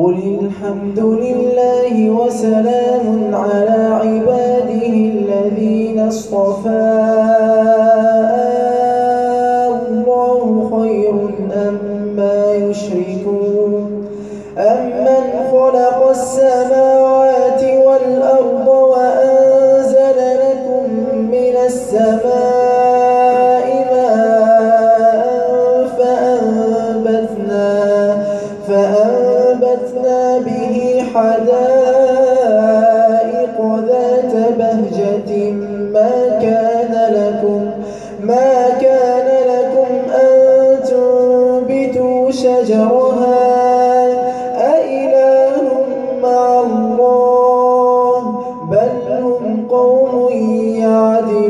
قل الحمد لله وسلام على عباده الذين اصطفى. الله خير أما يشركون. أمن فأنبتنا به حدائق ذات بهجة. ما كان لكم ما كان لكم أن تنبتوا شجرها. أإله مع الله؟ بل هم قوم يعدلون.